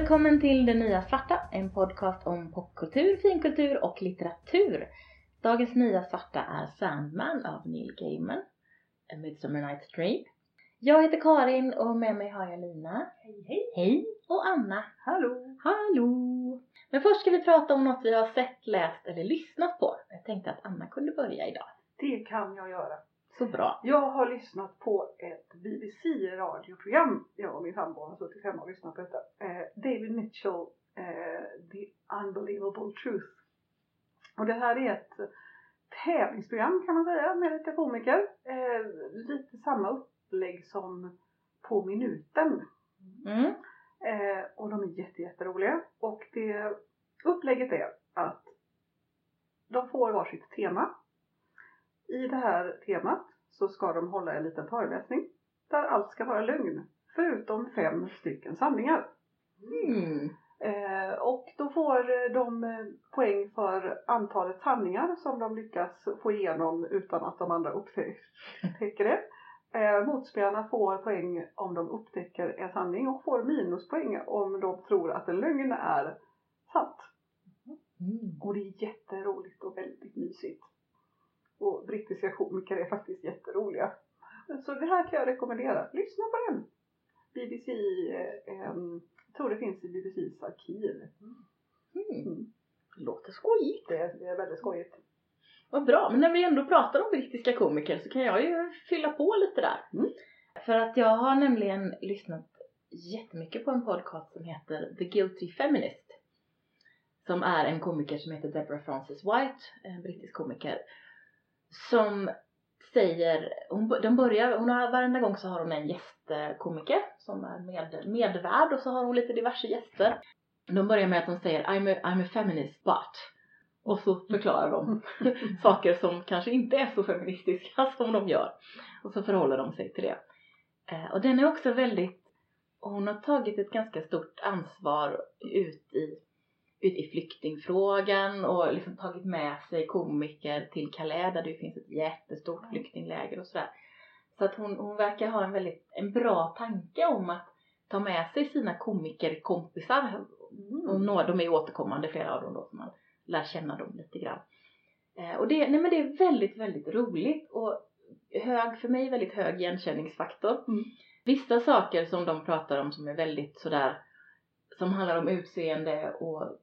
välkommen till Det Nya Svarta, en podcast om popkultur, finkultur och litteratur. Dagens Nya Svarta är Sandman av Neil Gaiman, A Midsummer Night's Dream. Jag heter Karin och med mig har jag Lina. Hej hej! Hej! Och Anna. Hallå! Hallå! Men först ska vi prata om något vi har sett, läst eller lyssnat på. Jag tänkte att Anna kunde börja idag. Det kan jag göra. Så bra. Jag har lyssnat på ett BBC-radioprogram. Jag och min sambo har suttit hemma och lyssnat på detta. Eh, David Mitchell, eh, The Unbelievable Truth. Och det här är ett tävlingsprogram kan man säga med lite komiker. Eh, lite samma upplägg som På minuten. Mm. Eh, och de är jätte, jätteroliga. Och det upplägget är att de får varsitt tema. I det här temat så ska de hålla en liten föreläsning där allt ska vara lögn. Förutom fem stycken sanningar. Mm. Eh, och då får de eh, poäng för antalet sanningar som de lyckas få igenom utan att de andra upptäcker det. Eh, motspelarna får poäng om de upptäcker en sanning och får minuspoäng om de tror att en lögn är sant. Mm. Och det är jätteroligt och väldigt mysigt. Och brittiska komiker är faktiskt jätteroliga. Så det här kan jag rekommendera. Lyssna på den! BBC, eh, jag tror det finns i BBCs arkiv. Mm. Låter skojigt. Det, det är väldigt skojigt. Vad bra, men när vi ändå pratar om brittiska komiker så kan jag ju fylla på lite där. Mm. För att jag har nämligen lyssnat jättemycket på en podcast som heter The Guilty Feminist. Som är en komiker som heter Deborah Frances White, en brittisk komiker. Som säger, hon, de börjar, hon har, varenda gång så har hon en gästkomiker som är med, medvärd och så har hon lite diverse gäster. De börjar med att de säger I'm a, I'm a feminist but och så förklarar de saker som kanske inte är så feministiska som de gör. Och så förhåller de sig till det. Eh, och den är också väldigt, hon har tagit ett ganska stort ansvar ut i, i flyktingfrågan och liksom tagit med sig komiker till Calais där det finns ett jättestort flyktingläger och sådär. Så att hon, hon verkar ha en väldigt, en bra tanke om att ta med sig sina komikerkompisar. Och några, de är återkommande flera av dem då som man lär känna dem lite grann. Eh, och det, nej men det är väldigt, väldigt roligt och hög, för mig väldigt hög igenkänningsfaktor. Mm. Vissa saker som de pratar om som är väldigt sådär, som handlar om utseende och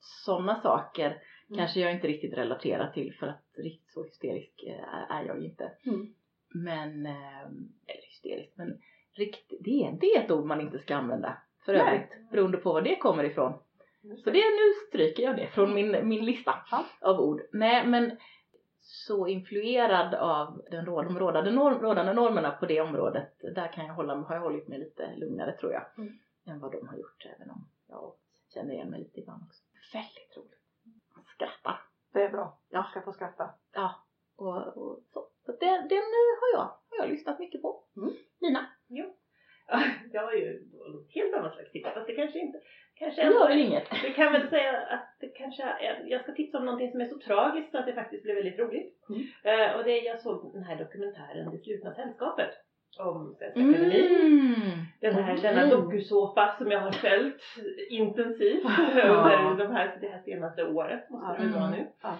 sådana saker Mm. kanske jag inte riktigt relaterar till för att riktigt så hysterisk eh, är, jag ju inte. Mm. Men, eh, eller hysterisk, men rikt, det, är, det är ett ord man inte ska använda för Nej. övrigt beroende på var det kommer ifrån. Så det, nu stryker jag det från min, min lista Ja. av ord. Nej men så influerad av den rå- de rådande, norm, rådande normerna på det området, där kan jag hålla, har jag hållit mig lite lugnare tror jag. Mm. Än vad de har gjort även om jag känner igen mig lite ibland också. Väldigt roligt. Skratta. Det är bra. Ja. Jag ska få skratta. Ja. Och, och så. så det, den eh, har jag, har jag lyssnat mycket på. Mm. Lina? Jag har ju något helt annat slags tips, fast det kanske inte, kanske Det gör väl inget? Vi kan väl säga att det kanske är, jag ska tipsa om någonting som är så tragiskt så att det faktiskt blev väldigt roligt. Mm. Eh, och det är, jag såg den här dokumentären Det slutna sällskapet om Svenska Akademin. Mm. Den här, Okej. denna dokusåpa som jag har följt intensivt under de här, det här senaste året måste det väl vara nu. Ja.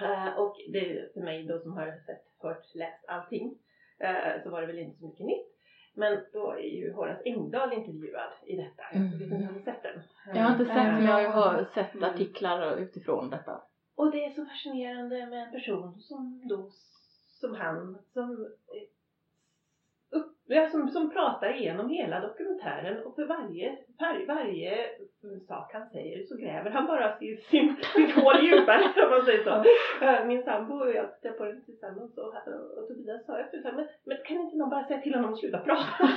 Eh, och det är för mig då som har sett, hört, läst allting eh, så var det väl inte så mycket nytt. Men då är ju Horace Engdahl intervjuad i detta. Jag vet inte om har sett den? Jag har inte sett Eh, men jag har hör- sett Mm. artiklar utifrån detta. Och det är så fascinerande med en person som då, som han, som, som, som pratar igenom hela dokumentären och för varje, varje, varje sak han säger så gräver han bara sin, sin, sitt hål djupare om man säger så. Eh, Min sambo och jag tittade på den tillsammans och, och Tobias sa efter men, men kan inte någon bara säga till honom att sluta prata?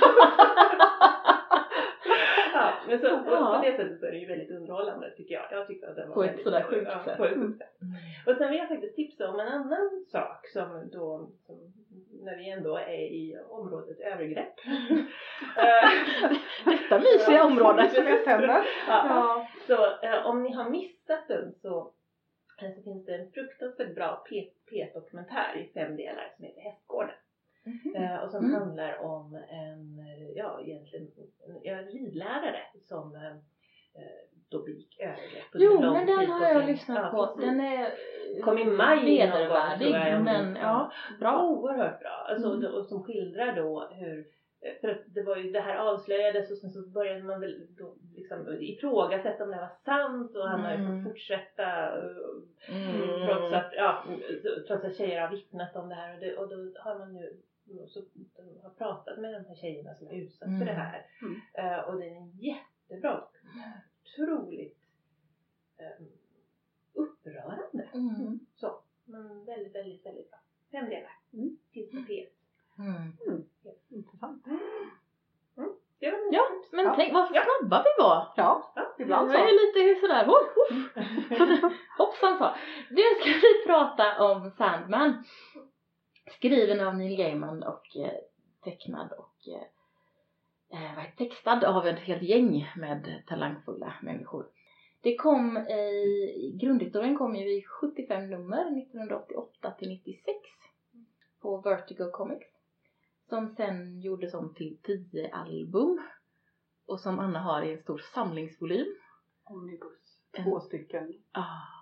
ja, men så, och Ja. på det sättet så är det ju väldigt underhållande tycker jag. Jag tyckte att den var På ett sådär sjukt ja, sätt. På ett sjukt sätt. Och sen vill jag faktiskt tipsa om en annan sak som då, som, när vi ändå är i området övergrepp. Eh, Detta mysiga område. Som jag tänder. ja. Ja. Så eh, om ni har missat den så, eh, så finns det en fruktansvärt bra P- P1-dokumentär i fem delar som heter Hästgården. Mhm. Eh, och som Mm. handlar om en, ja egentligen, en en ridlärare som eh, då begick övergrepp Jo, men den har jag lyssnat på. Den är Kom i maj vedervärdig, men ja, bra. Oerhört bra. Alltså, Mm. och, som skildrar då hur eh, för att det var ju det här avslöjades och sen så började man väl då liksom ifrågasätta om det här var sant och han har ju Mm. fått fortsätta eh, Mm. trots att, ja, trots att tjejer har vittnat om det här och, det, och då har man nu så, har pratat med de här tjejerna som är utsatt Mm. för det här. Mm. Eh, och det är en jättebra. Otroligt um, upprörande. Mm. Så, men väldigt, väldigt, väldigt bra. Fem delar. Mm. Finns på P1. Mm. Intressant. Det var mina Ja, men Ja. tänk vad Ja. snabba vi var. Ja, Ja, ibland så. var ju lite sådär, oh, oh. hoppsan så. Nu ska vi prata om Sandman. Skriven av Neil Gaiman och eh, tecknad och eh, eh, textad av ett helt gäng med talangfulla människor. Det kom i, grundhistorien kom ju i 75 nummer 1988 till 96 på Vertigo Comics. Som sen gjordes om till 10 album och som Anna har i en stor samlingsvolym. Omnibus. Två stycken. Ah,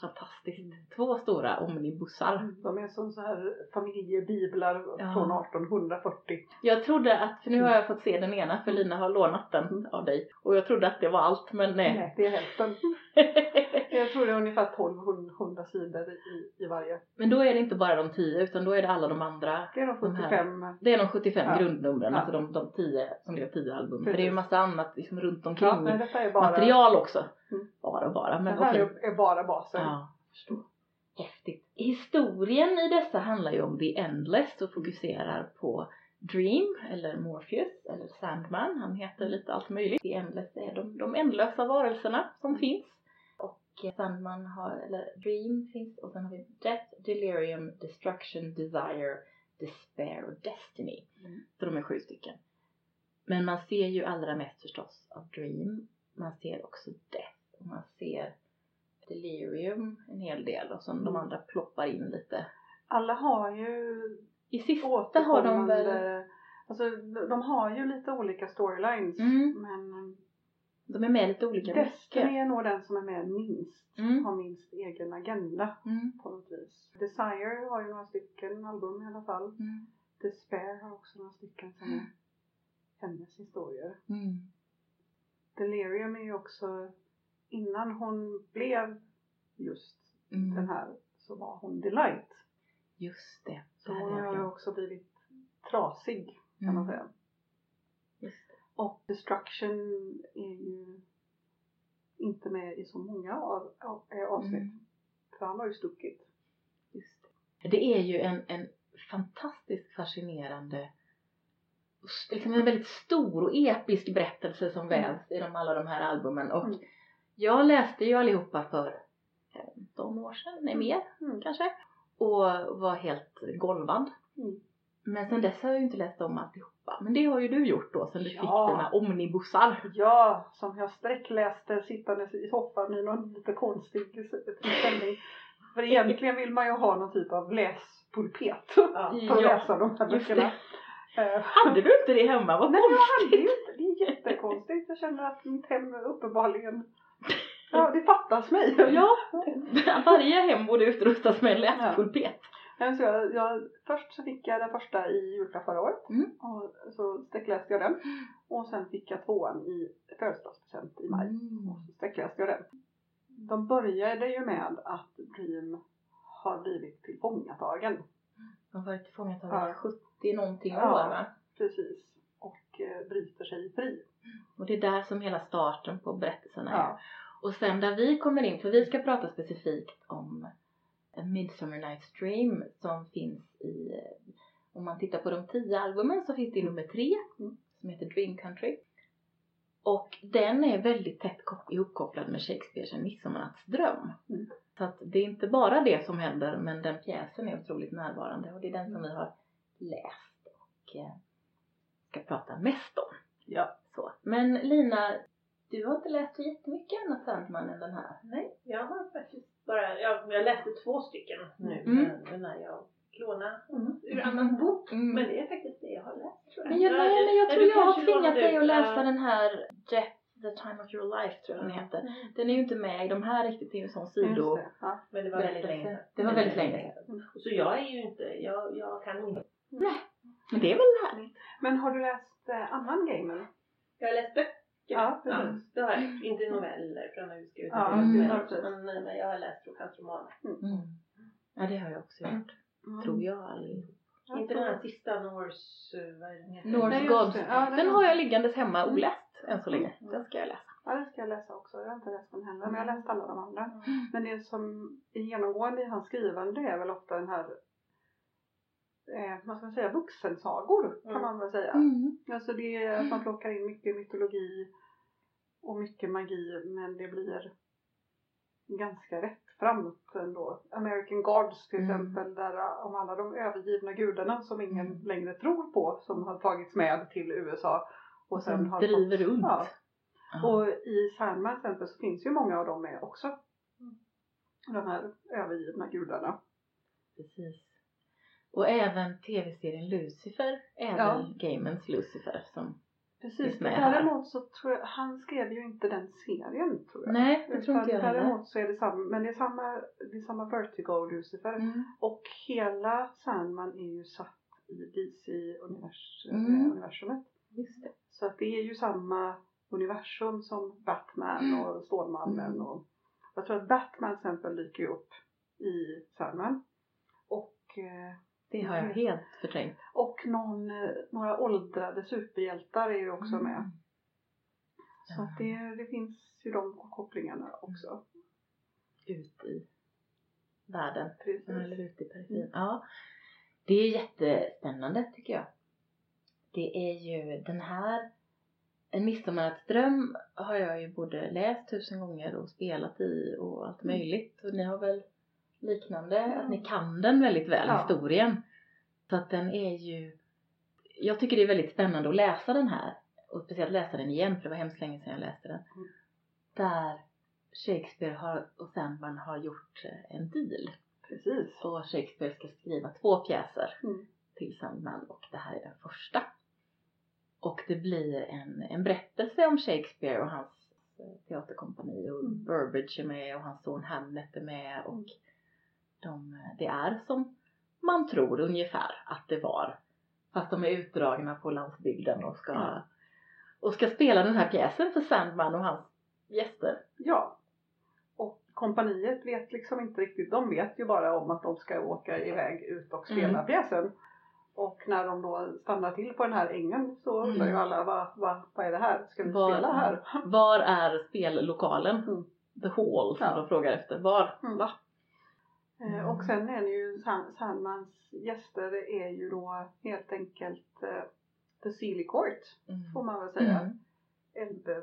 fantastiskt. Två stora omnibussar. De är som så här familjebiblar Ja. från 1840. Jag trodde att, för nu har jag fått se den ena för Lina har lånat den av dig. Och jag trodde att det var allt men nej. Nej, det är hälften. Jag tror det är ungefär 1200 sidor i, i varje. men då är det inte bara de 10 utan då är det alla de andra. Det är de De här. 75. Det är de 75 Ja. grundnumren, Ja. alltså de, de 10 som är 10 album. För Precis. det är ju massa annat liksom runt omkring. Ja, Material också. Mm. Bara och bara. det Men här okej. är, bara basen. Ja, förstår. Häftigt. Historien i dessa handlar ju om The Endless och fokuserar på Dream eller Morpheus eller Sandman. Han heter lite allt möjligt. The Endless är de, de ändlösa varelserna som finns. Och eh, Sandman har, eller Dream finns och sen har vi Death, Delirium, Destruction, Desire, Despair och Destiny. Mm. Så de är sju stycken. Men man ser ju allra mest förstås av Dream. Man ser också Death och man ser Delirium en hel del och sen de Mm. andra ploppar in lite. Alla har ju I sista har de väl... Alltså de har ju lite olika storylines. Mm. Men De är med lite olika Destiny är nog den som är med minst. Mm. Har minst egen agenda Mm. på något vis. Desire har ju några stycken album i alla fall. Mm. Despair har också några stycken som är hennes historier. Mm. Delirium är ju också innan hon blev just Mm. den här så var hon Delight. Just det. Så det hon har ju också blivit trasig kan man Mm. säga. Just det. Och Destruction är ju inte med i så många av, av, av avsnitt. Mm. För han har ju stuckit. Just det. det är ju en, en fantastiskt fascinerande liksom en väldigt stor och episk berättelse som vävs i de, alla de här albumen och Mm. Jag läste ju allihopa för 15 år sedan, nej mer Mm. kanske och var helt golvad Mm. men sen dess har jag ju inte läst om alltihopa men det har ju du gjort då sen du Ja. fick dina omnibussar Ja, som jag sträckläste sittandes i soffan i någon lite konstig ställning. För egentligen vill man ju ha någon typ av läspulpet Ja. för att läsa de här böckerna. Eh, hade du inte det hemma? Vad Nej, jag hade konstigt! inte. Det är jättekonstigt. Jag känner att mitt hem uppenbarligen... Ja, det fattas mig. Ja, varje hem borde utrustas med en läspulpet. Men Så jag, jag, först så fick jag den första i julklapp förra året. Mm. Och så sträckläste jag den. Och sen fick jag tvåan i födelsedagspresent i maj. Mm. Och så sträckläste jag den. De började ju med att Dream har blivit tillfångatagen. De har varit tillfångatagen i Ja. 70 någonting Ja. år va? Precis. Och eh, bryter sig fri. Och det är där som hela starten på berättelsen är. Ja. Och sen där vi kommer in, för vi ska prata specifikt om A Midsummer Night's Dream som finns i, om man tittar på de tio albumen så finns det nummer tre Mm. som heter Dream Country. Och den är väldigt tätt kop- ihopkopplad med Shakespeares En midsommarnattsdröm. Mm. Så att det är inte bara det som händer men den pjäsen är otroligt närvarande och det är den som vi har läst och eh, ska prata mest om. Ja. Så. Men Lina, du har inte läst så jättemycket annat Sandman än den här. Nej, jag har faktiskt bara, jag, jag läste två stycken nu Mm. när jag låna Mm. ur annan bok. Mm. Men det är faktiskt det jag har läst tror jag. Men jag, nej, men jag Ja, tror jag har tvingat lånade dig att läsa ja. den här Death, the time of your life tror jag den heter. Mm. Den är ju inte med i de här riktigt, det är ju sån sido... det, ja. Men det var väldigt länge sedan. Det var väldigt länge sedan. Så jag är ju inte, jag, jag kan inte. Men det är väl härligt? Men har du läst eh, annan gamen? Jag har läst böcker. Ja, Ja, precis. det har jag. Inte noveller för han har ju skrivit Ja, mm. men, men jag har läst hans romaner. Mm. Ja det har jag också gjort. Mm. Tror jag allihop. Ja, Inte den här sista Norse, vad är den heter? Norse Gods. Ja, Den har jag liggandes hemma Mm. oläst än så länge. Den ska jag läsa. Ja, den ska jag läsa också. Jag har inte läst den heller, men jag har läst alla de andra. Mm. Men det som är genomgående i hans skrivande är väl ofta den här, eh, vad ska man säga, vuxensagor kan Mm. man väl säga. Mm. Alltså det är att man plockar in mycket mytologi och mycket magi, men det blir ganska rättframt ändå. American Gods till Mm. exempel, där uh, om alla de övergivna gudarna som ingen Mm. längre tror på, som har tagits med till USA och sen har driver fått, runt. Ja, Ja. och i Sandman till exempel så finns ju många av dem med också. Mm. De här övergivna gudarna. Precis. Och även tv-serien Lucifer är Ja. väl gamens Lucifer som... Precis, med däremot så tror jag, han skrev ju inte den serien tror jag. Nej, det tror inte jag heller. Däremot så är det samma, men det är samma, det är samma Vertigo Lucifer. Mm. Och hela Sandman är ju satt i DC-universumet. Mm. Just det. Så att det är ju samma universum som Batman och Stålmannen Mm. och jag tror att Batman till exempel dyker upp i Sandman. Och, eh, Det har jag Mm. helt förträngt. och någon, eh, några åldrade superhjältar är ju också Mm. med. Så att det, det finns ju de kopplingarna också. Ut i världen. Precis. Eller ut i periferin. Mm. Ja. Det är jättespännande tycker jag. Det är ju den här En midsommarnattsdröm har jag ju både läst tusen gånger och spelat i och allt Mm. möjligt. Och ni har väl liknande, Mm. att ni kan den väldigt väl, Ja. historien. Så att den är ju Jag tycker det är väldigt spännande att läsa den här. Och speciellt läsa den igen för det var hemskt länge sedan jag läste den. Mm. Där Shakespeare har, och Sandman har gjort eh, en deal. Precis. Och Shakespeare ska skriva två pjäser Mm. till Sandman och det här är den första. Och det blir en, en berättelse om Shakespeare och hans eh, teaterkompani och Mm. Burbage är med och hans son Hamlet är med och de, det är som man tror ungefär att det var. Fast de är utdragna på landsbygden och ska, Ja. och ska spela den här pjäsen för Sandman och hans gäster. Ja. Och kompaniet vet liksom inte riktigt, de vet ju bara om att de ska åka iväg ut och spela Mm. pjäsen. Och när de då stannar till på den här ängen så undrar ju Mm. alla vad, vad, vad är det här? Ska vi Var- spela här? Var är spellokalen? Mm. The Hall som Ja. de frågar efter. Var? Mm. Va? Eh, Mm. Och sen är det ju Sand- Sandmans gäster är ju då helt enkelt eh, The Sealy Court Mm. får man väl säga. Mm. Älv,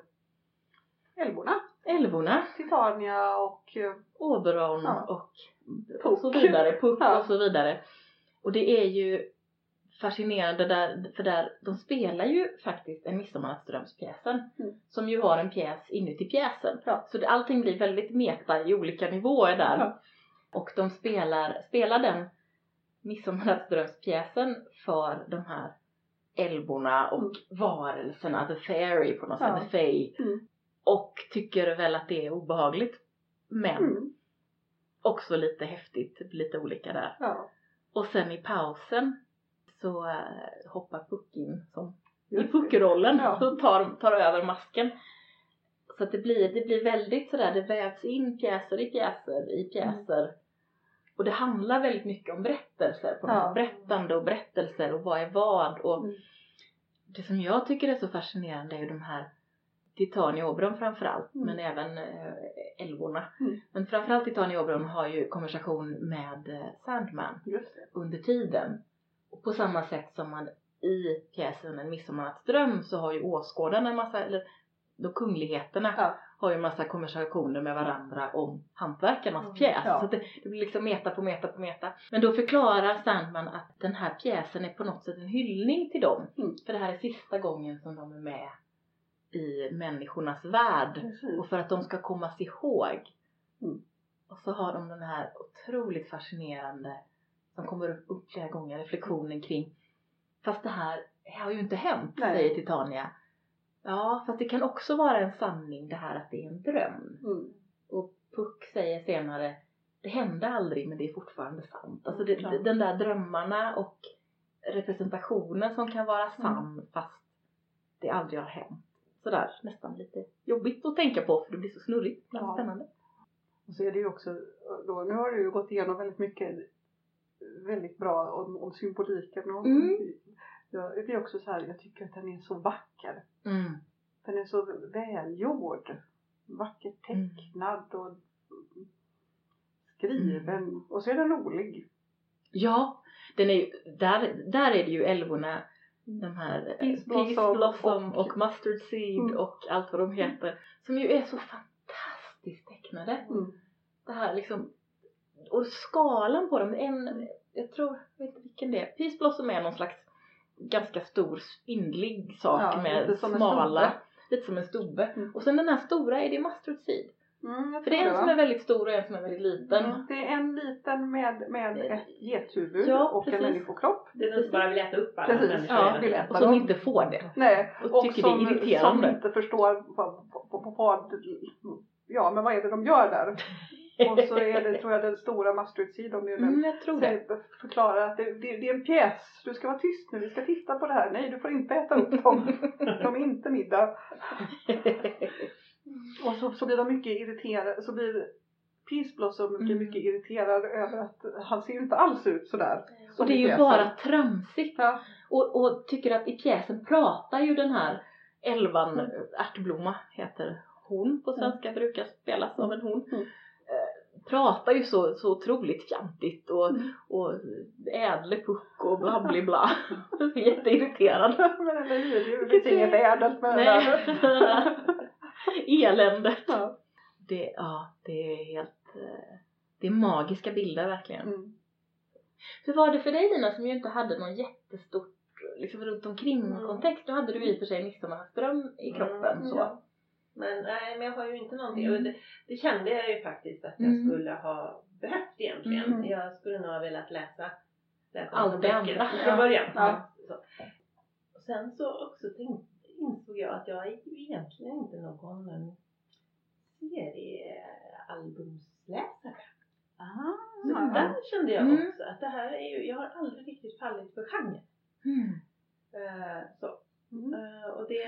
älvorna. Älvorna, Titania och eh, Oberon Ja. och, Puck. och så vidare, Puck Ja. och så vidare. Och det är ju fascinerande där, för där, de spelar ju faktiskt en Midsommarnattsdrömspjäsen Mm. som ju har en pjäs inuti pjäsen. Ja. Så det, allting blir väldigt meta i olika nivåer där. Ja. Och de spelar, spelar den Midsommarnattsdrömspjäsen för de här älvorna och varelserna, the fairy på något Ja. sätt, the fae. Mm. Och tycker väl att det är obehagligt. Men mm, också lite häftigt, lite olika där. ja, Och sen i pausen så eh, hoppar Puck in som i. Puck-rollen Ja. och tar, tar över masken. Så att det blir, det blir väldigt sådär, det vävs in pjäser i pjäser i pjäser. Och det handlar väldigt mycket om berättelser, på Ja. berättande och berättelser och vad är vad. Och Mm. Det som jag tycker är så fascinerande är ju de här Titania och Oberon framförallt, Mm. men även eh, älvorna. Mm. Men framförallt Titania och Oberon har ju konversation med eh, Sandman under tiden. Och på samma sätt som man i pjäsen En midsommarnattsdröm så har ju åskådarna en massa, eller då kungligheterna Ja. har ju en massa konversationer med varandra om hantverkarnas Mm, pjäs. ja. Så det, det blir liksom meta på meta på meta. Men då förklarar Sandman att den här pjäsen är på något sätt en hyllning till dem. Mm. För det här är sista gången som de är med i människornas värld. Precis. Och för att de ska komma sig ihåg. Mm. Och så har de den här otroligt fascinerande som kommer upp flera gånger, reflektionen kring fast det här har ju inte hänt, Nej. säger Titania. Ja, fast det kan också vara en sanning det här att det är en dröm. Mm. Och Puck säger senare, det hände aldrig men det är fortfarande sant. Alltså det, Klart. den där drömmarna och representationen som kan vara sann fast det aldrig har hänt. Sådär nästan lite jobbigt att tänka på för det blir så snurrigt men Ja. spännande. Och så är det ju också, då, nu har du ju gått igenom väldigt mycket väldigt bra om, om symboliken. Och, Mm. Ja, det är också så här, jag tycker att den är så vacker. Mm. Den är så välgjord. Vackert tecknad och skriven. Och så är den rolig. Ja, den är där, där är det ju älvorna, de här eh, Peace Blossom och, och- Mustard Seed Mm. och allt vad de heter. Som ju är så fantastiskt tecknade. Mm. Det här liksom, och skalan på dem, en, jag tror, jag vet inte vilken det är. Peace Blossom är någon slags ganska stor spindlig sak Ja, med lite som smala, lite som en stubbe. Mm. Och sen den här stora är det Mustard Seed. Mm, För det är en som va? är väldigt stor och en som är väldigt liten. Mm, Det är en liten med, med ett gethuvud Ja, och precis. en människokropp. Det är den som bara vill äta upp alla Precis, människor. ja, vill äta. Och som dem. inte får det. Nej, Och och, tycker det är som, som irriterande. inte förstår vad, vad, vad, ja men vad är det de gör där? Och så är det tror jag den stora är den Mm, jag tror det. förklarar att det, det, det är en pjäs. Du ska vara tyst nu, vi ska titta på det här. Nej, du får inte äta upp dem. De är inte middag. Och så, så blir de mycket irriterade. Så blir Peace Blossom blir Mm. mycket irriterad över att han ser inte alls ut sådär. Och det är ju bara tramsigt. Ja, Och, och tycker att i pjäsen pratar ju den här elvan, Mm. Ärtblomma heter hon på svenska, brukar spelas av en hon. Mm. Pratar ju så, så otroligt fjantigt och, Mm. och ädle puck och bla bla bla. Jätteirriterad. men eller hur, det finns inget ädelt med Nej. Eländet. Ja. Det, ja, det är helt, eh, det är magiska bilder verkligen. Mm. Hur var det för dig Lina som ju inte hade någon jättestort liksom runt omkring Mm. kontext? Nu hade du i och för sig Midsommarström i kroppen Mm, så. ja. Men nej, men jag har ju inte någonting. Mm. Det, det kände jag ju faktiskt att jag Mm. skulle ha behövt egentligen. Mm. Jag skulle nog ha velat läsa, läsa Allt det andra. från Ja. början. Ja. Så. Och sen så också tänkte, insåg jag att jag är ju egentligen inte någon um, seriealbumsläsare. Ah, Så där kände jag Mm. också att det här är ju, jag har aldrig riktigt fallit för genren. Mm. Eh, så. Mm. Eh, och det,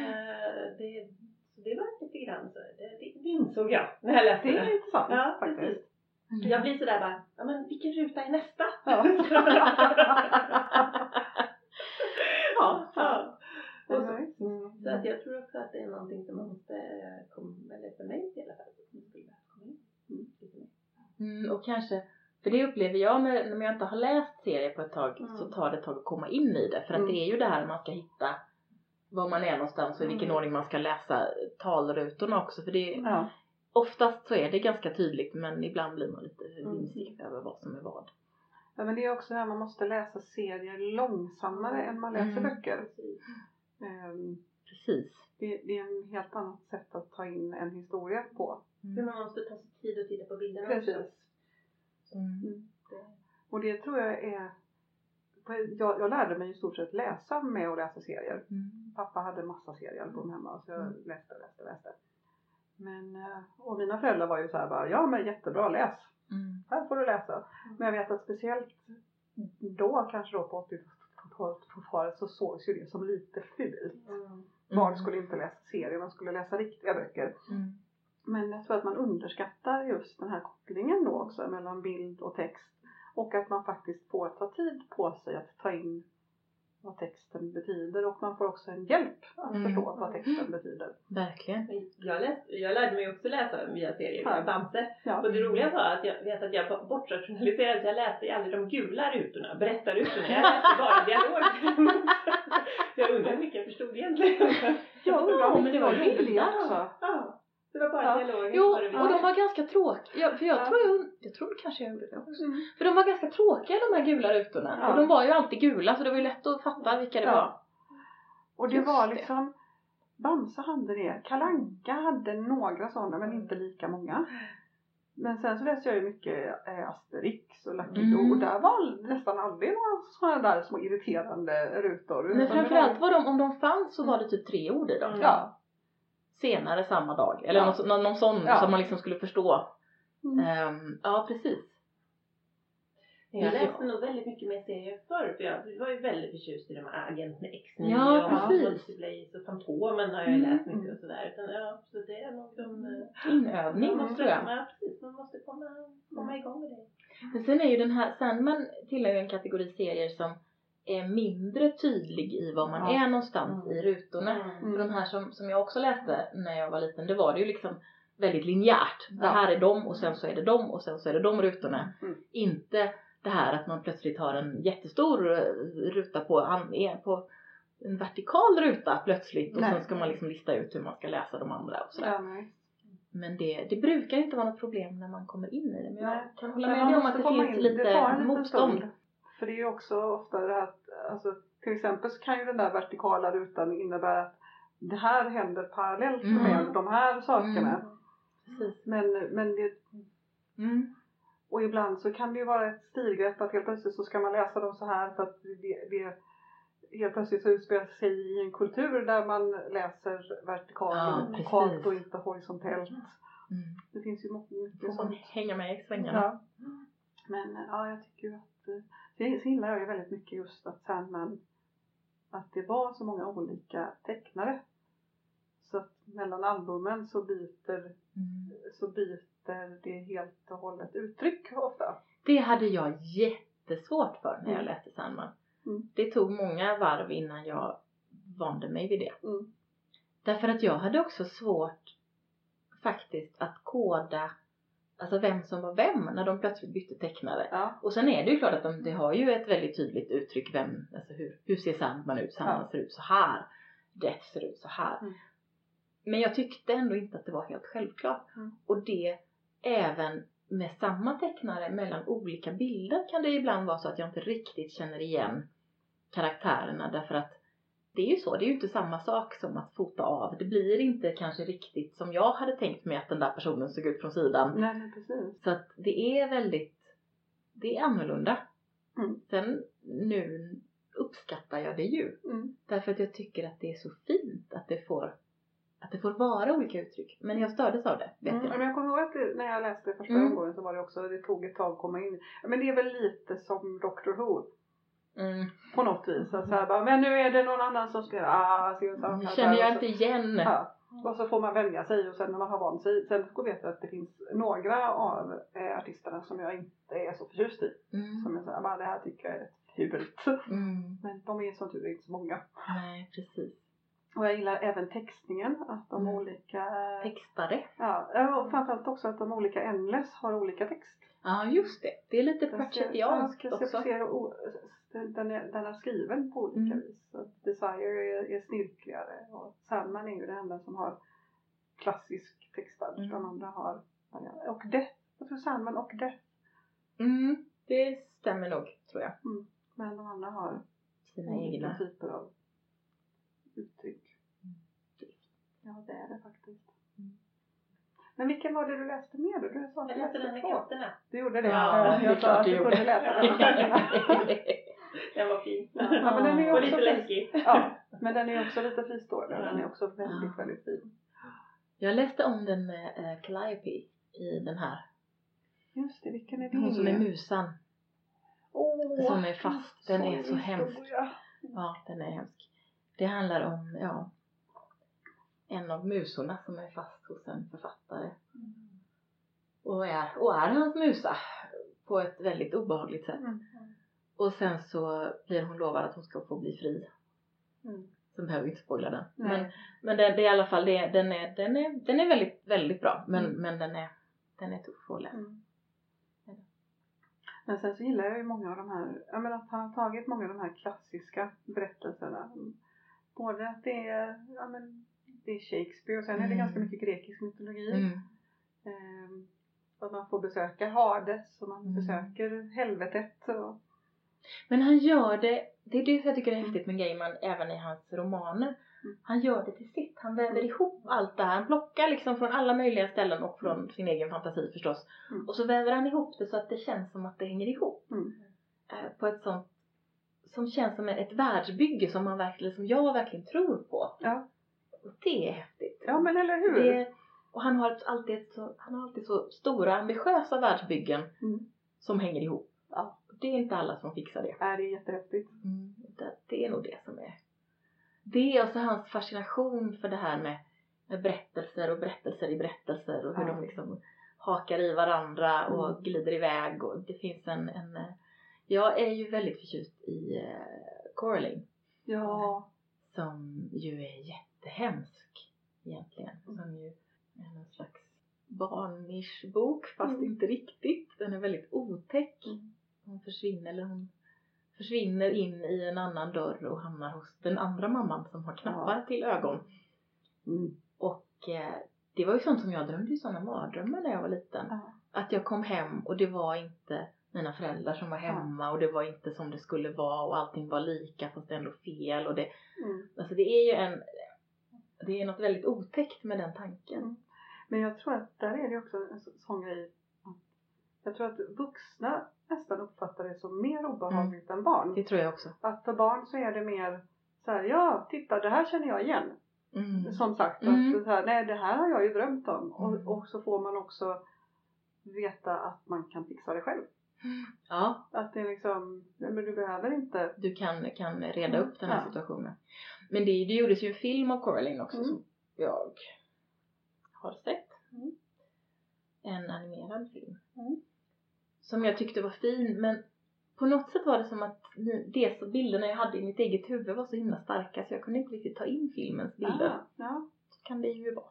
det, så det var lite grann så, det, det, insåg jag när jag läste Det det. är intressant Ja, faktiskt. precis. Jag blir sådär bara, ja men vilken ruta är nästa? Ja. ja, ja. Och så, Mm. så att jag tror också att det är någonting som man måste komma, eller för mig i alla fall, mm. Mm, och kanske, för det upplever jag när, när jag inte har läst serier på ett tag Mm. så tar det ett tag att komma in i det. För att Mm. det är ju det här man ska hitta var man är någonstans och i vilken Mm. ordning man ska läsa talrutorna också. För det, Ja. oftast så är det ganska tydligt men ibland blir man lite Mm. vimsig över vad som är vad. ja, men det är också det här man måste läsa serier långsammare än man läser Mm. böcker. Precis. Ehm, Precis. Det, det är en helt annat sätt att ta in en historia på. Men man måste ta sig tid att titta på bilderna Precis. också. Mm. Och det tror jag är jag, jag lärde mig i stort sett läsa med att läsa serier. Mm. Pappa hade massa seriealbum hemma så jag Mm. läste, läste, läste. Men, eh, och mina föräldrar var ju så här bara, ja men jättebra, läs. Mm. Här får du läsa. Men jag vet att speciellt då, kanske då på 80-talet så sågs ju det som lite fult. Mm. Barn skulle inte läsa serier, man skulle läsa riktiga böcker. Mm. Men jag tror att man underskattar just den här kopplingen då också mellan bild och text. Och att man faktiskt får ta tid på sig att ta in vad texten betyder och man får också en hjälp att Mm. förstå vad texten betyder. Verkligen. Jag, läste, jag lärde mig också läsa via via Ja. Bamse. Ja. Och det roliga var att jag vet att jag bortrationaliserade, jag läste aldrig de gula rutorna, berättarrutorna. Jag läste bara dialog. jag undrar hur mycket jag förstod egentligen. Jag undrar Ja, om men det var bilder. också. Ja, det var bara Ja. dialogen. Jo, det och de var ganska tråkiga. Ja, för jag Ja. tror jag, jag tror kanske jag gjorde det också. Mm. För de var ganska tråkiga de här gula rutorna. Ja. Och de var ju alltid gula så det var ju lätt att fatta vilka det var. Och det Just var det. liksom Bamse hade det, Kalanka hade några sådana men inte lika många. Men sen så läste jag ju mycket eh, Asterix och Lucky Mm. Och där var nästan aldrig några sådana där små irriterande rutor. Men det framförallt var de, om de fanns så var det typ tre ord i dem. Mm. Ja. Senare samma dag. Eller Ja. någon, någon, någon sån Ja. som man liksom skulle förstå. Mm. Ehm, ja precis. Jag Ja. läste nog väldigt mycket mer serier förr för jag var ju väldigt förtjust i de här Agenten X9 Ja, och. Multiblaze och Fantomen har jag ju Mm. läst mycket och sådär. Utan, ja, så det är nog de... eh, Inövning man måste, tror jag. Ja, precis. Man måste komma, komma igång med det. Men sen är ju den här, Sandman tillhör ju en kategori serier som är mindre tydlig i var man är någonstans Mm. i rutorna. Mm. För de här som, som jag också läste när jag var liten, det var det ju liksom väldigt linjärt. Det här är dem och sen så är det dem och sen så är det de rutorna. Mm. Inte det här att man plötsligt har en jättestor eh, ruta på, på en vertikal ruta plötsligt och Nej. sen ska man liksom lista ut hur man ska läsa de andra och sådär. Ja. Men det, det brukar inte vara något problem när man kommer in i det. Men jag kan hålla med om att det finns in. lite motstånd. För det är ju också ofta det här att, alltså, till exempel så kan ju den där vertikala rutan innebära att det här händer parallellt Mm. med de här sakerna. Mm. Men, men det, Mm. och ibland så kan det ju vara ett stilgrepp att helt plötsligt så ska man läsa dem så här för att det, det helt plötsligt så utspelar sig i en kultur där man läser vertikalt Ja, och inte horisontellt. Mm. Det finns ju mycket sånt. hänga med i svängarna. Ja. Men ja, jag tycker ju att eh, det så gillar jag ju väldigt mycket just att Sandman att det var så många olika tecknare. Så att mellan albumen så byter, Mm. så byter det helt och hållet uttryck ofta. Det hade jag jättesvårt för när jag Mm. läste Sandman. Mm. Det tog många varv innan jag vande mig vid det. Mm. Därför att jag hade också svårt faktiskt att koda alltså vem som var vem när de plötsligt bytte tecknare. Ja, Och sen är det ju klart att de, det har ju ett väldigt tydligt uttryck vem, alltså hur, hur ser Sandman ut? Sandman Ja. ser ut så här. Death ser ut så här. Mm. Men jag tyckte ändå inte att det var helt självklart. Mm. Och det även med samma tecknare mellan olika bilder kan det ibland vara så att jag inte riktigt känner igen karaktärerna därför att det är ju så, det är ju inte samma sak som att fota av. Det blir inte kanske riktigt som jag hade tänkt mig att den där personen såg ut från sidan. nej precis. Så att det är väldigt, det är annorlunda. Mm. Sen nu uppskattar jag det ju. Mm. Därför att jag tycker att det är så fint att det får, att det får vara olika uttryck. Men jag stördes av det, vet Mm. jag. Men jag kommer ihåg att det, när jag läste första Mm. omgången så var det också, det tog ett tag att komma in. Men det är väl lite som Doctor Who. Mm. På något vis. Att så här bara, men nu är det någon annan som spelar. Ah, han känner jag inte igen. Ja. Och så får man vänja sig och sen när man har vant sig. Sen får jag veta att det finns några av eh, artisterna som jag inte är så förtjust i. Mm. Som jag säger, bara det här tycker jag är fult. Mm. Men de är som tur är inte så många. Nej, precis. Och jag gillar även textningen. Att de Mm. olika... Textare. Ja, och framförallt också att de olika endless har olika text. Ja, just det. Det är lite pratchettianskt också. Den är, den är skriven på olika Mm. vis. Så att Desire är, är snirkligare och Sandman är ju den enda som har klassisk textad. Mm. De andra har och Death. Jag tror Sandman och Death. Mm, det stämmer nog, tror jag. Men de andra har Sina egna. typer av uttryck. Mm. Ja det är det faktiskt. Mm. Men vilken var det du läste mer då? Du sa att Jag du läste den med katterna. Du gjorde det? Ja, det är jag sa klart att du gjorde. kunde läsa den. Den var fin. Ja, men den är Och också lite fin. läskig. Ja, men den är också lite fristående. Den är också väldigt, Ja. väldigt fin. Jag läste om den med uh, Calliope i den här. Just det, vilken är det? Hon som är musan. Åh, som är fast. Den är så hemsk. Ja, den är hemsk. Det handlar om, ja, en av musorna som är fast hos en författare. Och är, och är hans musa på ett väldigt obehagligt sätt. Mm. Och sen så blir hon lovad att hon ska få bli fri. Mm. Så behöver vi inte spoila den. Nej. Men, men det, det är i alla fall, det, den, är, den, är, den är väldigt, väldigt bra. Men, Mm. men den, är, den är tuff att läsa. Mm. Men sen så gillar jag ju många av de här, jag menar att han har tagit många av de här klassiska berättelserna. Både att det är, ja men det är Shakespeare och sen är det Mm. ganska mycket grekisk mytologi. Mm. Ehm, att man får besöka Hades och man Mm. besöker helvetet. Och, Men han gör det, det är det jag tycker är häftigt med Gaiman även i hans romaner. Mm. Han gör det till sitt. Han väver ihop allt det här. Han plockar liksom från alla möjliga ställen och från sin egen fantasi förstås. Mm. Och så väver han ihop det så att det känns som att det hänger ihop. Mm. Eh, På ett sånt som känns som ett världsbygge som man verkligen, som jag verkligen tror på. Ja. Och det är häftigt. ja, men eller hur? Det, och han har alltid, så, han har alltid så stora ambitiösa världsbyggen Mm. som hänger ihop. Ja. Det är inte alla som fixar det. Ja, det är jättehäftigt. Mm, det, det är nog det som är det och så hans fascination för det här med, med berättelser och berättelser i berättelser och hur Ja. de liksom hakar i varandra och Mm. glider iväg och det finns en, en eh, jag är ju väldigt förtjust i uh, Coraline Ja. som ju är jättehemsk egentligen. Som ju är någon slags barnish bok fast Mm. inte riktigt. Den är väldigt otäck. Mm. Hon försvinner, eller hon försvinner in i en annan dörr och hamnar hos den andra mamman som har knappar till ögon. Mm. Och eh, det var ju sånt som jag drömde ju sådana mardrömmar när jag var liten. Ja. Att jag kom hem och det var inte mina föräldrar som var hemma och det var inte som det skulle vara och allting var lika fast ändå fel och det, Mm. alltså det är ju en, det är något väldigt otäckt med den tanken. Mm. Men jag tror att där är det också en så- sån grej. Jag tror att vuxna nästan uppfattar det som mer obehagligt än barn. Det tror jag också. Att för barn så är det mer så här, ja titta det här känner jag igen. Mm. Som sagt, Mm. att så här, nej det här har jag ju drömt om. Mm. Och, och så får man också veta att man kan fixa det själv. Ja, Att det är liksom, men du behöver inte. du kan, kan reda upp den här Ja. situationen. Men det, det gjordes ju en film av Coraline också Mm. som jag har sett. Mm. En animerad film. Mm. Som jag tyckte var fin men på något sätt var det som att det bilderna jag hade i mitt eget huvud var så himla starka så jag kunde inte riktigt ta in filmens bilder. Ah, ja. Så kan det ju vara.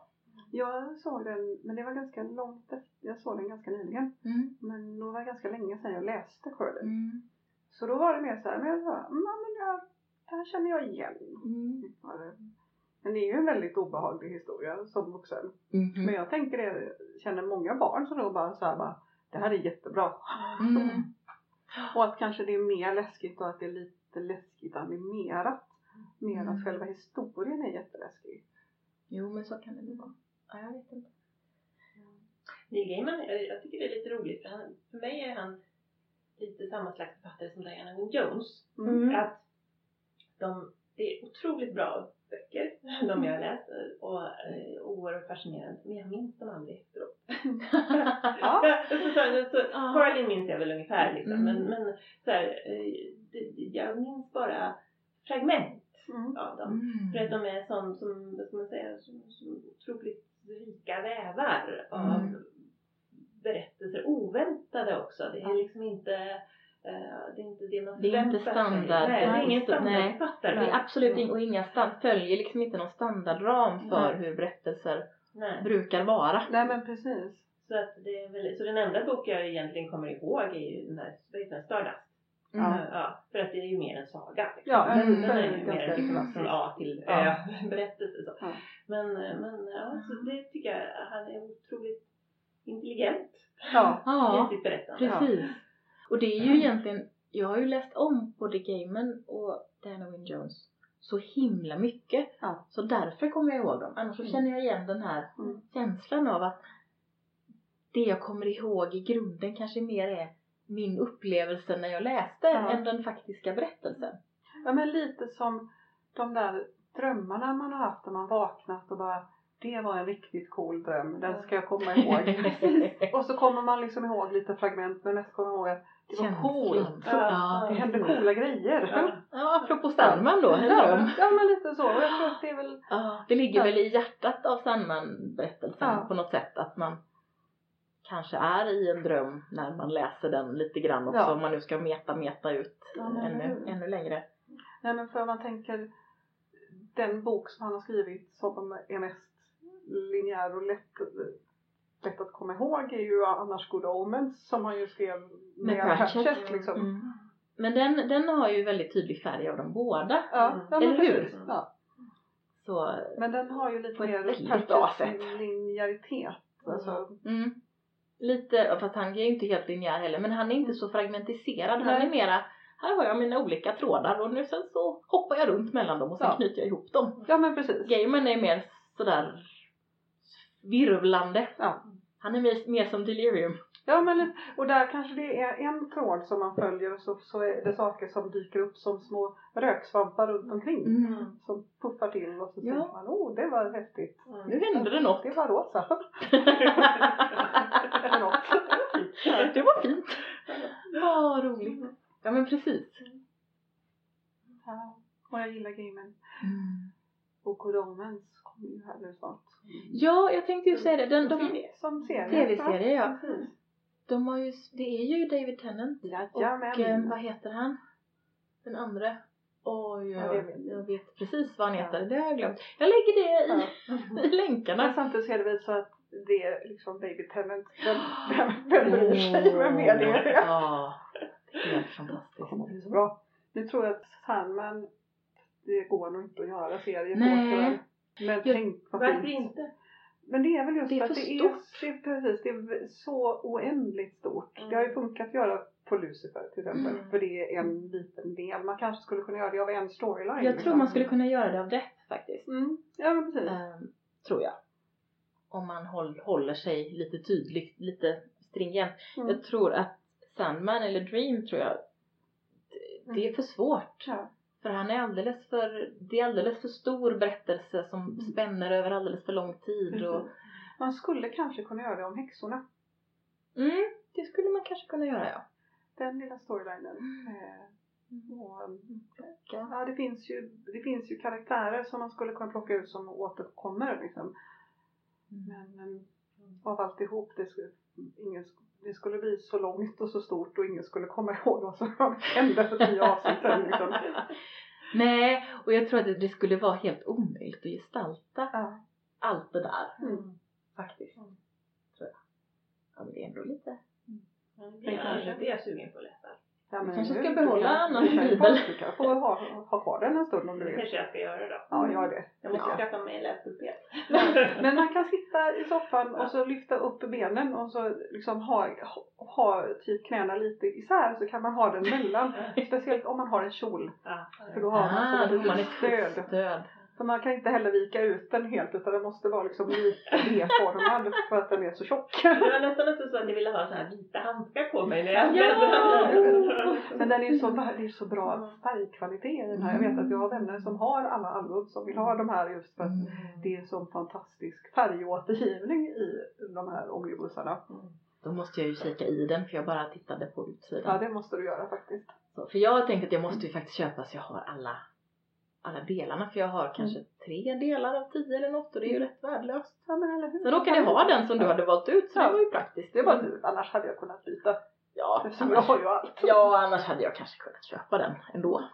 Jag såg den, men det var ganska långt efter. Jag såg den ganska nyligen. Mm. Men då var det ganska länge sedan jag läste Curly. Mm. Så då var det mer så här, men jag sa, "Mm, ja, men här, det här känner jag igen. Mm. Men det är ju en väldigt obehaglig historia som vuxen. Mhm. Men jag tänker det, känner många barn som då bara så här bara, det här är jättebra. Mm. Och att kanske det är mer läskigt och att det är lite läskigt animerat. Mer Mm. att själva historien är jätteläskig. Jo men så kan det nog vara. Ja, jag vet inte. Neil Gaiman, jag, tycker det är lite roligt för, han, för mig är han lite samma slags författare som Diana Wynne Jones. Mm. Att de, det är otroligt bra böcker, de jag läst och eh, oerhört fascinerande men jag minns dem aldrig efteråt. Ja. så, så, så, Ja. Coraline minns jag väl ungefär liksom Mm. men, men så här, eh, det, jag minns bara fragment Mm. av dem. Mm. För att de är som, som vad ska man säga, som, som otroligt rika vävar av Mm. berättelser. Oväntade också. Det är liksom inte det är inte det man Det är inte förväntar sig. standard. Nej, det är ingen Nej. standardförfattare. Det är absolut ing- och inga stand, följer liksom inte någon standardram för Nej. hur berättelser Nej. brukar vara. Nej men precis. Så, att det är väl, så den enda bok jag egentligen kommer ihåg är ju den här, Stardust. Ja. Eh, ja, för att det är ju mer en saga. Liksom. Ja, den, mm, den är ju mer liksom från A till Ja. Ö berättelse. Så. Ja. Men, men ja, så det tycker jag, han är otroligt intelligent Ja. Ja, i sitt berättande. precis. Och det är ju egentligen, jag har ju läst om både Gaiman och Diana Wynne Jones så himla mycket. Ja. Så därför kommer jag ihåg dem. Annars så Mm. känner jag igen den här Mm. känslan av att det jag kommer ihåg i grunden kanske mer är min upplevelse när jag läste Ja. än den faktiska berättelsen. Ja men lite som de där drömmarna man har haft när man vaknat och bara det var en riktigt cool dröm, den ska jag komma ihåg. och så kommer man liksom ihåg lite fragment men mest kommer ihåg att det var Känslan. coolt. Ja, Det hände coola grejer. Ja. Ja, apropå Sandman då, en dröm. Ja, ja men lite så. Jag tror att det är väl Ja, det ligger Ja. väl i hjärtat av Sandman-berättelsen Ja. på något sätt att man kanske är i en dröm när man läser den lite grann också Ja. om man nu ska meta meta ut Ja, men ännu, ännu längre. Nej men för man tänker den bok som han har skrivit som är mest linjär och lätt, lätt att komma ihåg är ju annars Good Omens som han ju skrev med, Med Pratchett. Pratchett liksom. Mm. Men den, den har ju väldigt tydlig färg av dem båda. Ja, Mm. Eller hur? Ja. Så, Men den har ju lite mer linjäritet. Alltså, mm. Lite, fast han är ju inte helt linjär heller, men han är inte så fragmentiserad. Han Nej. är mera, här har jag mina olika trådar och nu sen så hoppar jag runt mellan dem och sen Ja. knyter jag ihop dem. Ja men precis. Gaiman är mer sådär virvlande. Ja. Han är mer, mer som delirium. Ja men och där kanske det är en tråd som man följer och så, så är det saker som dyker upp som små röksvampar runt omkring. Mm. Som puffar till och så Ja. tänker man oh det var häftigt. Nu hände det något. Det var rosa. Det var fint. Ja, roligt. Ja men precis. Ja. Och jag gillar gamen. Mm. Och kommer ju här nu snart. Ja, jag tänkte ju säga det. Den, de, Som serie. TV-serie, ja. Precis. de har ju, det är ju David Tennant. Och Jajamän. eh, vad heter han? Den andra? Oj, Ja, det jag, vet jag vet precis vad han Ja. heter. Det har jag glömt. Jag lägger det i, i Men länkarna. samtidigt så är det väl så att det är liksom David Tennant. Vem, vem, vem bryr sig? Vem är det? Ja, helt fantastiskt. Det är så bra. Nu tror jag att Sandman, det går nog inte att göra serier på Nej. Men Jag- tänk vad Varför fint. inte? Men det är väl just Det är för att det är, det precis, det är så oändligt stort. Mm. Det har ju funkat att göra på Lucifer till exempel. Mm. För det är en liten del. Man kanske skulle kunna göra det av en storyline. Jag tror liksom. man skulle kunna göra det av det faktiskt. Mm. Ja men precis. Ehm, tror jag. Om man håll, håller sig lite tydligt, lite stringent. Mm. Jag tror att Sandman eller Dream tror jag, det, det är för svårt. Ja. För han är alldeles för, det är alldeles för stor berättelse som spänner över alldeles för lång tid. Och, Precis. Man skulle kanske kunna göra det om häxorna. mm, det skulle man kanske kunna göra ja. Den lilla storylinen. Mm. Och, Ja. det finns, ju, det finns ju karaktärer som man skulle kunna plocka ut som återkommer liksom. Men av alltihop, det skulle, ingen, det skulle bli så långt och så stort och ingen skulle komma ihåg vad som hände för tio avsnitt. Liksom. Nej, och jag tror att det, det skulle vara helt omöjligt att gestalta Ja. allt det där Mm. faktiskt. Tror jag. Ja men det är ändå lite Det är, det är jag sugen på att läsa. Ja, Du kanske ska behålla kan- bibel. Du kan få ha, ha kvar den en stund om du Det vill. kanske jag ska göra då. Ja, gör det. Jag måste Ja. skaffa mig en läspulpet. Men man kan sitta i soffan och så lyfta upp benen och så liksom ha, ha typ knäna lite isär så kan man ha den mellan. Speciellt om man har en kjol. För då har man Ah, som då man ett stöd. stöd. För man kan inte heller vika ut den helt utan den måste vara liksom lika V-formad för att den är så tjock. Det var nästan också så att jag ville ha så här vita handskar på mig när jag Ja! bläddrade. Men den är ju så, det är så bra färgkvalitet i den här. Jag vet att jag har vänner som har alla album som vill ha de här just för att Mm. det är så fantastisk färgåtergivning i de här omnibusarna. Då måste jag ju kika i den för jag bara tittade på Ja, utsidan. det måste du göra faktiskt. Så, för jag har tänkt att jag måste ju faktiskt köpa så jag har alla, alla delarna. För jag har kanske tre delar av tio eller något och det är ju rätt värdelöst. Ja, men eller hur? Sen råkade jag ha den som du hade valt ut så Ja. det var ju praktiskt. Det var tur, annars hade jag kunnat byta. Ja, Eftersom jag annars, har ju allt. ja, annars hade jag kanske kunnat köpa den ändå.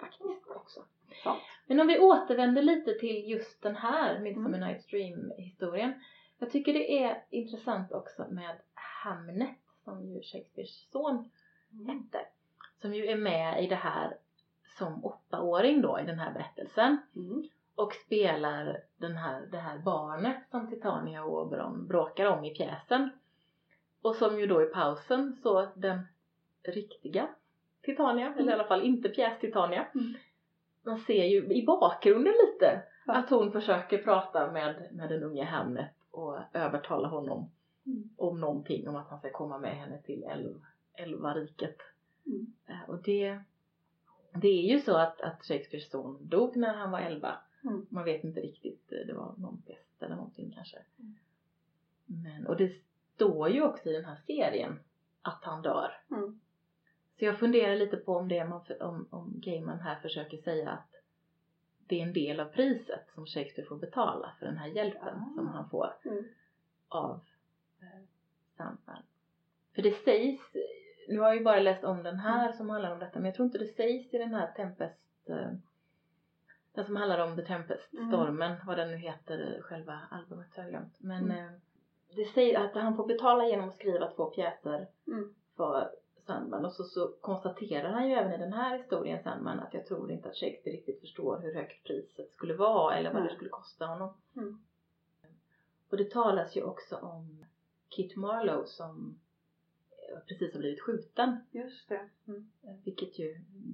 Faktiskt också. Sant. Men om vi återvänder lite till just den här Midsummer Mm. Night's Dream historien. Jag tycker det är intressant också med Hamnet som ju Shakespeares son hette. Som ju är med i det här som åttaåring då i den här berättelsen. Mm. Och spelar den här, det här barnet som Titania och Oberon bråkar om i pjäsen. Och som ju då i pausen så den riktiga Titania, eller i alla fall inte pjäs-Titania. Mm. Man ser ju i bakgrunden lite Ja. att hon försöker prata med, med den unge Hamnet och övertala honom Mm. om någonting, om att han ska komma med henne till älv, älvariket. Mm. Eh, Och det, det är ju så att, att Shakespeares son dog när han var 11. Mm. Man vet inte riktigt, eh, det var någon pest eller någonting kanske. Mm. Men, och det står ju också i den här serien att han dör. Mm. Så jag funderar lite på om det man, om, om Gaiman här försöker säga att det är en del av priset som Shakespeare får betala för den här hjälpen Ah. som han får Mm. av eh, Sandman. För det sägs, nu har jag ju bara läst om den här som handlar om detta men jag tror inte det sägs i den här Tempest eh, den som handlar om The Tempest, Mm. stormen, vad den nu heter, själva albumet har jag glömt. Men Mm. eh, det säger att han får betala genom att skriva två pjäser Mm. för Sandman och så, så konstaterar han ju även i den här historien Sandman att jag tror inte att Shakespeare riktigt förstår hur högt priset skulle vara eller vad det skulle kosta honom. Mm. Och det talas ju också om Kit Marlowe som precis har blivit skjuten. Just det. Mm. Vilket ju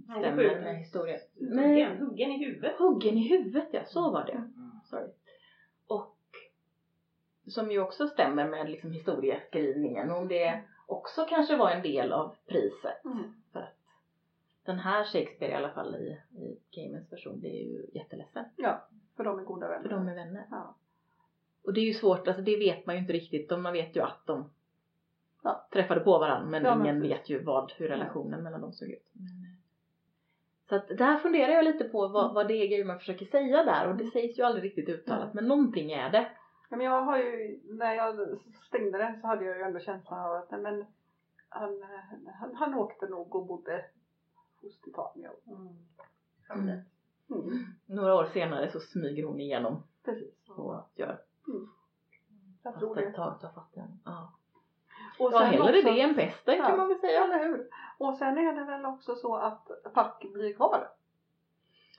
är stämmer med historien. Huggen, huggen i huvudet. Huggen i huvudet ja, så var det. Mm. Sorry. Och som ju också stämmer med liksom historieskrivningen. Om det också kanske var en del av priset. Mm. För att den här Shakespeare i alla fall i, i Gamens version blir ju jätteledsen. Ja, för de är goda vänner. För de är vänner. Ja. Och det är ju svårt, alltså det vet man ju inte riktigt. Man vet ju att de Ja. träffade på varandra men Ja, ingen precis. vet ju vad, hur relationen mellan dem såg ut. Men, eh, så att där funderar jag lite på vad, vad det är Gaiman försöker säga där och det sägs ju aldrig riktigt uttalat Mm. men någonting är det. Ja, men jag har ju, när jag stängde den så hade jag ju ändå känslan av att nej, men han, han, han åkte nog och bodde hos Titania. Mm. Mm. Mm. Några år senare så smyger hon igenom Precis. och gör Jag tror det. tag tar fatt. Ja, Och ja hellre också- det än pesten Ja. kan man väl säga. Eller hur? Och sen är det väl också så att Pack blir kvar.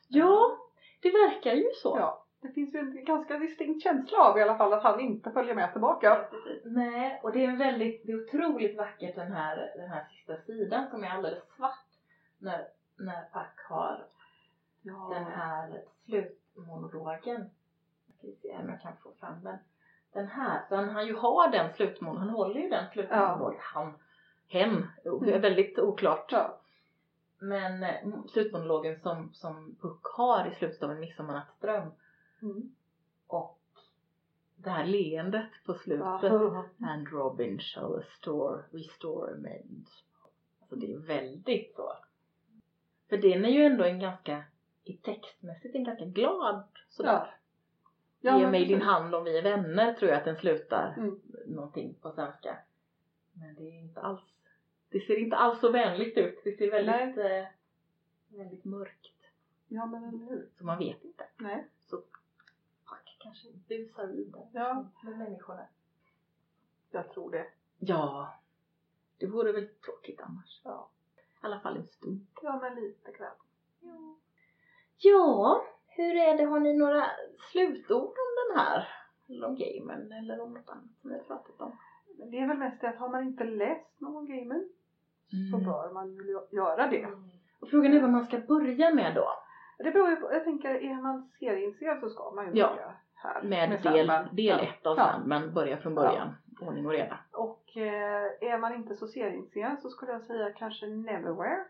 Ja, det verkar ju så. Ja. Det finns ju en ganska distinkt känsla av i alla fall att han inte följer med tillbaka. Nej, och det är en väldigt, det är otroligt vackert den här, den här sista sidan som är alldeles svart när, när Pack har Ja. den här slutmonologen. Jag ska se om jag kan få fram den. Den här, så han, ju har den slutmonologen, han håller ju den slutmonologen. Han, hen, o- Mm. väldigt oklart. Ja. Men eh, slutmonologen som, som Puck har i slutet av En midsommarnattsdröm Mm. och det här leendet på slutet. Ja. And Robin shall restore, restore mend. Alltså det är väldigt så. För den är ju ändå en ganska, i textmässigt en ganska glad sådär. Ja. Ja, Ge mig din hand om vi är vänner tror jag att den slutar. Mm. Någonting på svenska. Men det är inte alls, det ser inte alls så vänligt ut. Det ser väldigt, eh, väldigt mörkt. Ja men eller hur. Så man vet inte. Nej. Pack kanske busar vidare Ja. med människorna. Jag tror det. Ja, det vore väl tråkigt annars. Ja. I alla fall en stund. Ja men lite grann. Ja, hur är det? Har ni några slutord om den här? Eller om gamen eller om något annat som vi har pratat om? Men det är väl mest det att har man inte läst någon gamer så Mm. bör man ju göra det. Och frågan är vad man ska börja med då? Det beror ju på, jag tänker är man serieintresserad så ska man ju Ja. börja här. Med, del, Sandman. del Ja. ett av Ja. Sandman, börja från början. Ordning och reda. Och eh, är man inte så serieintresserad så skulle jag säga kanske Neverwhere.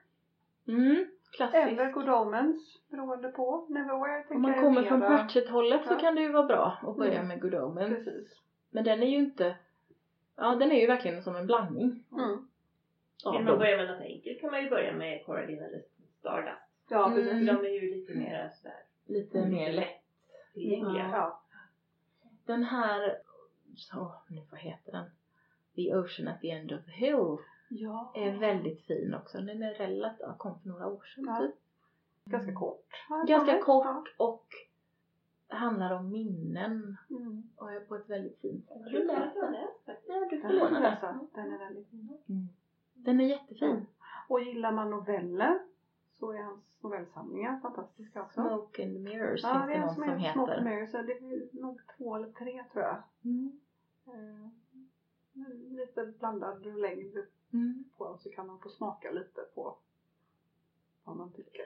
Mm, klassiskt. Eller Good Omens beroende på. Neverwhere tänker Om man kommer från Pratchett-hållet så Ja. kan det ju vara bra att börja Mm. med Good Omens. Precis. Men den är ju inte, ja den är ju verkligen som en blandning. Mm. av Vill man börja med något enkelt kan man ju börja med Coradin eller Stardust. Ja Mm. precis. De är ju lite mer sådär Lite Mm. mer lätt. tillgängliga. Ja. Den här, så, nu vad heter den? The Ocean at the End of the Hill ja. är väldigt fin också. Den är relativt, kom för några år sedan Ja. typ. Ganska kort. Ganska mig. kort och handlar om minnen. Mm. och är på ett väldigt fint sätt. Jag har läst faktiskt. Ja, du får Den, låna den. läsa. den är väldigt fin. Mm. Den är jättefin. Och gillar man noveller så är hans novellsamlingar fantastiska också. Smoke and Mirrors Ja, finns det det är någon som som heter Smoke and. Mirrors. Det är nog två eller tre tror jag. Mm. Eh, lite blandad längd Mm. på så kan man få smaka lite på vad man tycker.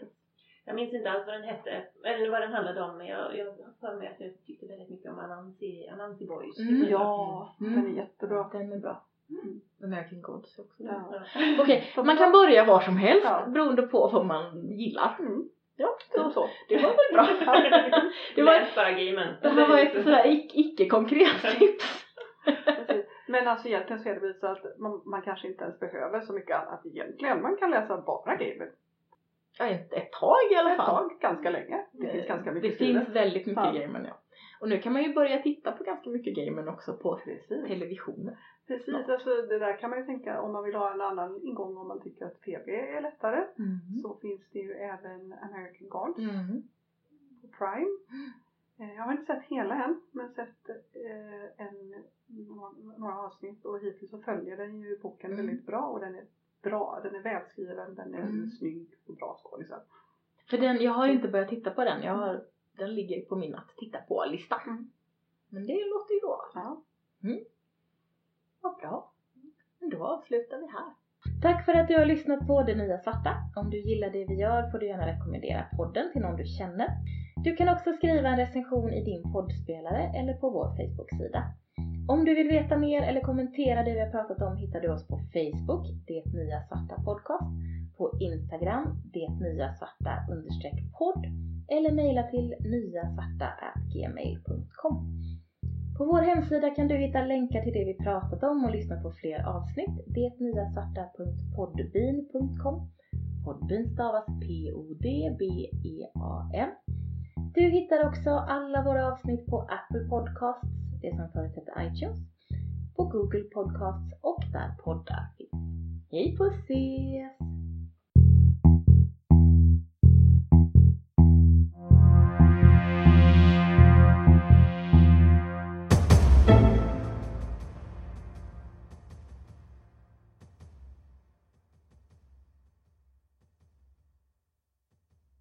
Jag minns inte alls vad den hette, eller vad den handlade om, men jag, jag har för mig att jag tyckte väldigt mycket om Anansi, Anansi Boys. Mm. Ja, Mm. den är jättebra. Den är bra. Mm. American Gods också. Ja. Okej, man kan börja var som helst Ja. beroende på vad man gillar. Mm. Ja, Så, så. det var väl bra. Det var- Läs bara gamen. Det här var ett sådär ic- icke-konkret tips. Men alltså egentligen så är det väl så att man, man kanske inte ens behöver så mycket annat egentligen. Man kan läsa bara gamer. Ja, ett, ett tag i alla Ett fall. tag, ganska länge. Det finns ganska mycket Det finns väldigt mycket Ja. gamen ja. Och nu kan man ju börja titta på ganska mycket gamen också på Precis. televisionen. Precis, alltså det där kan man ju tänka om man vill ha en annan ingång om man tycker att tv är lättare. Mm. Så finns det ju även American Gods Mm. på Prime. Eh, Jag har inte sett hela än men sett eh, en, några, avsnitt och hittills så följer den ju boken Mm. väldigt bra och den är bra, den är välskriven, den är Mm. snygg och bra skådisar. För den, jag har inte börjat titta på den. Jag har, den ligger på min att titta på-lista. Mm. Men det låter ju då. Ja. Vad bra. Men då avslutar vi här. Tack för att du har lyssnat på Det Nya Svarta. Om du gillar det vi gör får du gärna rekommendera podden till någon du känner. Du kan också skriva en recension i din poddspelare eller på vår Facebook-sida. Om du vill veta mer eller kommentera det vi har pratat om hittar du oss på Facebook, Det Nya Svarta Podcast, på Instagram, Det Nya Svarta podd eller mejla till nyasvarta.gmail.com. På vår hemsida kan du hitta länkar till det vi pratat om och lyssna på fler avsnitt, detnyasvarta.podbean.com. Podbean stavas P-O-D-B-E-A-N. Du hittar också alla våra avsnitt på Apple Podcasts, det som förut hette iTunes, på Google Podcasts och där poddar finns. Hej på ses!